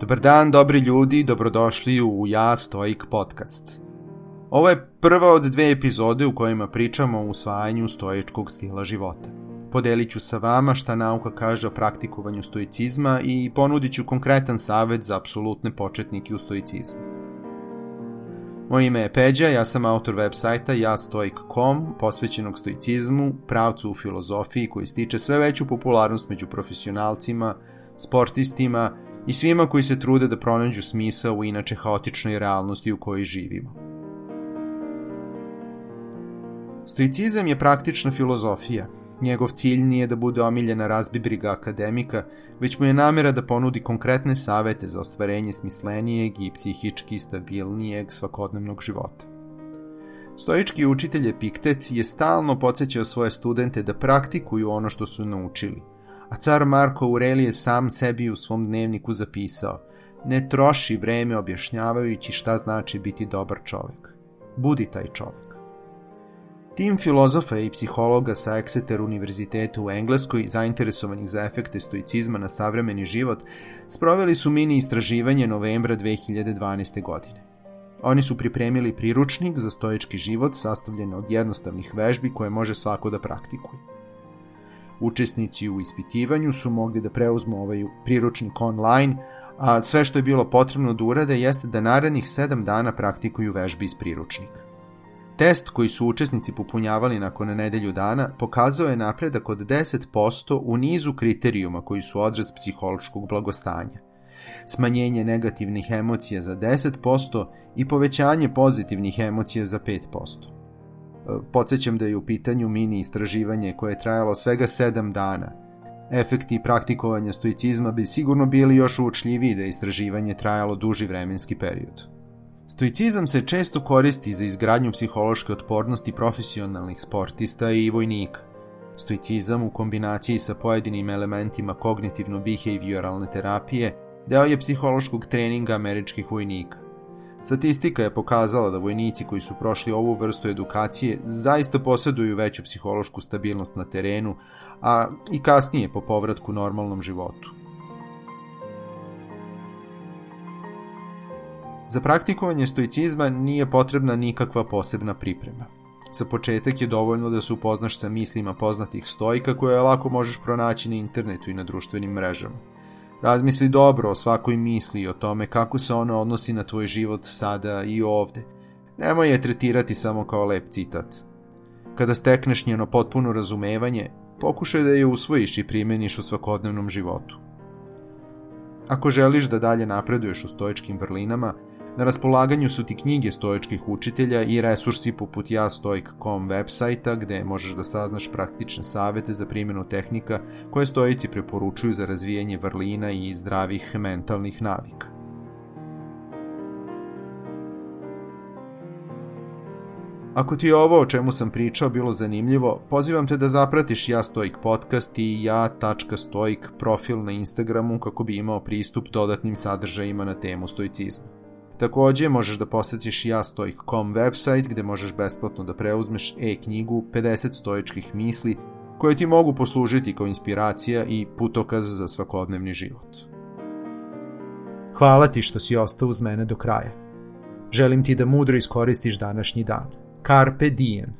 Dobar dan, dobri ljudi, dobrodošli u Ja Stoik podcast. Ovo je prva od dve epizode u kojima pričamo o usvajanju stoičkog stila života. Podelit ću sa vama šta nauka kaže o praktikovanju stoicizma i ponudit ću konkretan savet za apsolutne početnike u stoicizmu. Moje ime je Peđa, ja sam autor web sajta jastoik.com, posvećenog stoicizmu, pravcu u filozofiji koji stiče sve veću popularnost među profesionalcima, sportistima i svima koji se trude da pronađu smisao u inače haotičnoj realnosti u kojoj živimo. Stoicizam je praktična filozofija. Njegov cilj nije da bude omiljena razbibriga akademika, već mu je namera da ponudi konkretne savete za ostvarenje smislenijeg i psihički stabilnijeg svakodnevnog života. Stoički učitelj Epiktet je stalno podsjećao svoje studente da praktikuju ono što su naučili – a car Marko Aurelije sam sebi u svom dnevniku zapisao ne troši vreme objašnjavajući šta znači biti dobar čovek. Budi taj čovek. Tim filozofa i psihologa sa Exeter univerziteta u Engleskoj, zainteresovanih za efekte stoicizma na savremeni život, sproveli su mini istraživanje novembra 2012. godine. Oni su pripremili priručnik za stoički život sastavljen od jednostavnih vežbi koje može svako da praktikuje. Učesnici u ispitivanju su mogli da preuzmu ovaj priručnik online, a sve što je bilo potrebno da urade jeste da narednih 7 dana praktikuju vežbe iz priručnika. Test koji su učesnici popunjavali nakon nedelju dana pokazao je napredak od 10% u nizu kriterijuma koji su odraz psihološkog blagostanja. Smanjenje negativnih emocija za 10% i povećanje pozitivnih emocija za 5%. Podsećam da je u pitanju mini istraživanje koje je trajalo svega 7 dana. Efekti praktikovanja stoicizma bi sigurno bili još uočljiviji da je istraživanje trajalo duži vremenski period. Stoicizam se često koristi za izgradnju psihološke otpornosti profesionalnih sportista i vojnika. Stoicizam u kombinaciji sa pojedinim elementima kognitivno-behavioralne terapije deo je psihološkog treninga američkih vojnika. Statistika je pokazala da vojnici koji su prošli ovu vrstu edukacije zaista posjeduju veću psihološku stabilnost na terenu, a i kasnije po povratku normalnom životu. Za praktikovanje stoicizma nije potrebna nikakva posebna priprema. Za početak je dovoljno da se upoznaš sa mislima poznatih stojka koje lako možeš pronaći na internetu i na društvenim mrežama. Razmisli dobro o svakoj misli i o tome kako se ona odnosi na tvoj život sada i ovde. Nemoj je tretirati samo kao lep citat. Kada stekneš njeno potpuno razumevanje, pokušaj da je usvojiš i primeniš u svakodnevnom životu. Ako želiš da dalje napreduješ u stoičkim vrlinama, Na raspolaganju su ti knjige stoičkih učitelja i resursi poput jastoik.com websajta gde možeš da saznaš praktične savete za primjenu tehnika koje stoici preporučuju za razvijanje vrlina i zdravih mentalnih navika. Ako ti je ovo o čemu sam pričao bilo zanimljivo, pozivam te da zapratiš Ja Stoik podcast i ja.stoik profil na Instagramu kako bi imao pristup dodatnim sadržajima na temu stoicizma. Takođe, možeš da posetiš jastoik.com website gde možeš besplatno da preuzmeš e-knjigu 50 stoičkih misli koje ti mogu poslužiti kao inspiracija i putokaz za svakodnevni život. Hvala ti što si ostao uz mene do kraja. Želim ti da mudro iskoristiš današnji dan. Carpe diem.